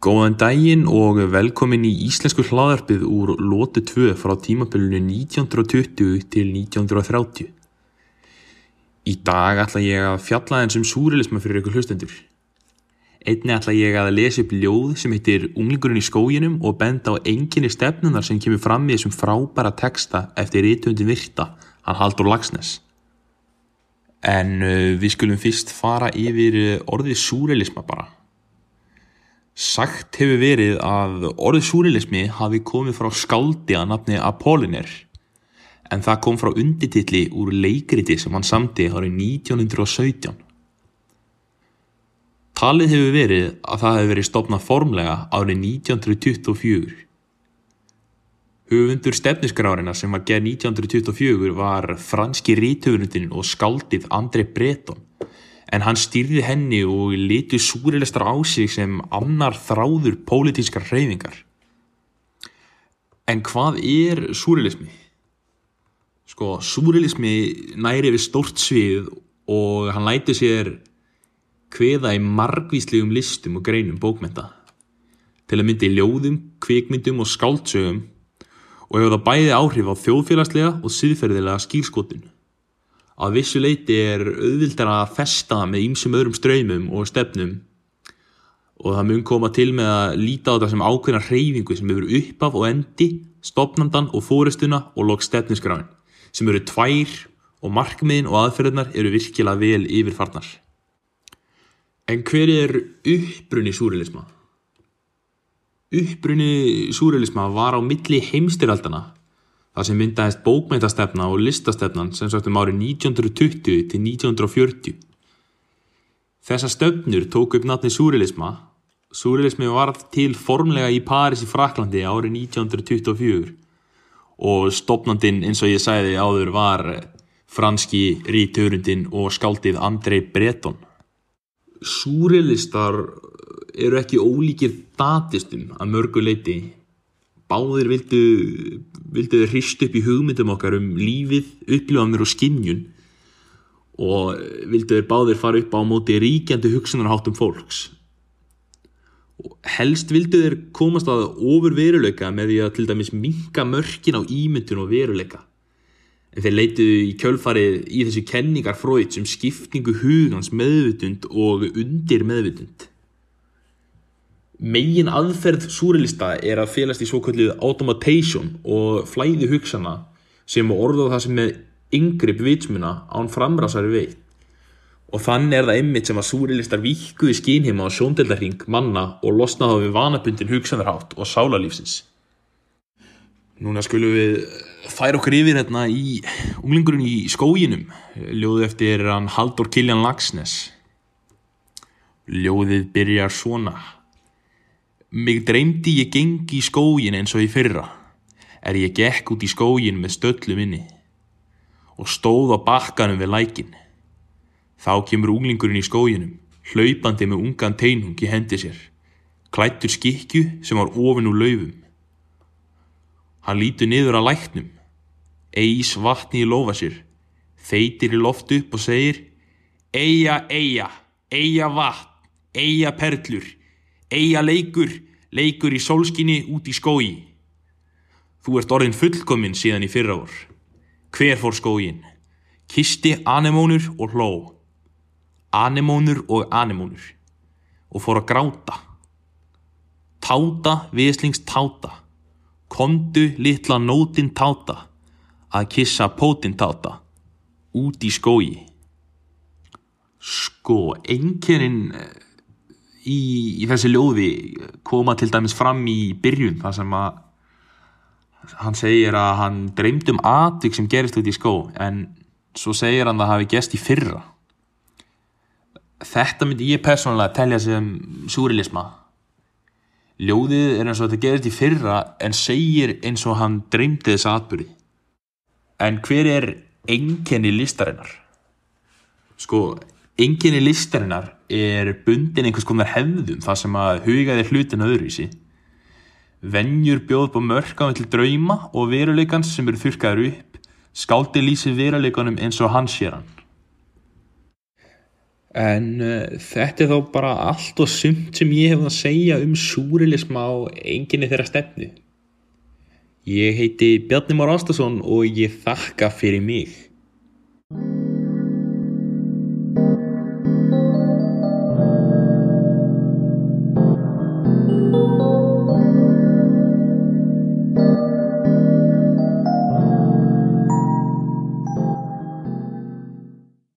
Góðan daginn og velkomin í Íslensku hlaðarpið úr Lóti 2 frá tímabilinu 1920 til 1930. Í dag ætla ég að fjalla eins um súrilisma fyrir ykkur hlustendur. Einni ætla ég að lesa upp ljóð sem heitir Unglingurinn í skóginum og benda á enginni stefnunar sem kemur fram í þessum frábæra texta eftir rítundi virta, hann Haldur Lagsnes. En uh, við skulum fyrst fara yfir uh, orðið súrilisma bara. Sagt hefur verið að orðið súrilismi hafi komið frá skáldi að nafni Apolliner en það kom frá undirtilli úr leikriti sem hann samti árið 1917. Talið hefur verið að það hefur verið stopnað formlega árið 1924. Höfundur stefniskrárinnar sem var gerð 1924 var franski rítöfunundin og skáldið André Breton en hann stýrði henni og litu súrilistar á sig sem annar þráður pólitískar hreyfingar. En hvað er súrilismi? Sko, súrilismi næri við stórt svið og hann læti sér hveða í margvíslegum listum og greinum bókmynda til að myndi í ljóðum, kvikmyndum og skáldsögum og hefur það bæði áhrif á þjóðfélagslega og siðferðilega skýrskotun. Að vissu leiti er auðvildar að festa með ýmsum öðrum ströymum og stefnum og það mun koma til með að líta á þetta sem ákveðna hreyfingu sem hefur uppaf og endi, stopnandan og fóristuna og lók stefniskráin sem eru tvær og markmiðin og aðferðnar eru virkilega vel yfirfarnar. En hver er uppbrunni súrilisma? Uppbrunni súrilisma var á milli heimstyraldana Það sem myndaðist bókmæntastefna og listastefnan sem sagt um árið 1920 til 1940. Þessa stöfnur tók upp natni súrilisma. Súrilismi var til formlega í Paris í Fraklandi árið 1924 og stopnandin eins og ég sæði áður var franski ríturundin og skáldið Andrei Breton. Súrilistar eru ekki ólíkir datistum að mörgu leiti báðir vildu, vildu hrist upp í hugmyndum okkar um lífið, upplifanir og skinnjun og vildu báðir fara upp á móti ríkjandi hugsunarháttum fólks. Og helst vildu þeir komast að ofur veruleika með því að til dæmis minka mörkin á ímyndun og veruleika. En þeir leituðu í kjölfarið í þessu kenningar fröйt sem skiptingu hugans meðvutund og undir meðvutund. Megin aðferð súrilista er að félast í svo kallið automation og flæði hugsana sem orða það sem með yngripp vitsmuna án framrásari veit. Og þannig er það einmitt sem að súrilistar vikkuði skínheima á sjóndeldarhing manna og losnaði við vanabundin hugsanarhátt og sálarlífsins. Núna skulum við færa okkur yfir hérna í unglingurinn í skóginum, ljóðu eftir hann Haldur Kiljan Lagsnes. Ljóðið byrjar svona. Mig dreymdi ég gengi í skógin eins og í fyrra, er ég gekk út í skógin með stöllu minni og stóð á bakkanum við lækin. Þá kemur unglingurinn í skóginum, hlaupandi með ungan teinung í hendi sér, klættur skikju sem var ofin úr laufum. Hann lítur niður að læknum, eis vatni í lofa sér, þeitir í loft upp og segir Eia, eia, eia vatn, eia perlur, Eia leikur, leikur í sólskinni út í skói. Þú ert orðin fullkominn síðan í fyrra vor. Hver fór skógin? Kisti anemónur og hló. Anemónur og anemónur. Og fór að gráta. Táta, viðslings táta. Kondu litla nótin táta. Að kissa pótin táta. Út í skói. Sko, einkerinn í, í þessi ljóði koma til dæmis fram í byrjun þar sem að hann segir að hann dreymd um atvik sem gerist út í skó en svo segir hann að það hafi gest í fyrra. Þetta myndi ég persónulega telja sem súrilisma ljóðið er eins og þetta gerist í fyrra en segir eins og hann dreymdi þessa atbyrði en hver er enkenni listarinnar? Sko enginni listarinnar er bundin einhvers konar hefðum það sem að hugaði hlutin öðruvísi. Venjur bjóð på mörgum til drauma og veruleikans sem eru þurkaður upp, skáldi lýsi veruleikanum eins og hans sér hann. En uh, þetta er þá bara allt og sumt sem ég hef að segja um súrilisma á enginni þeirra stefnu. Ég heiti Bjarni Már Ástason og ég þakka fyrir mig.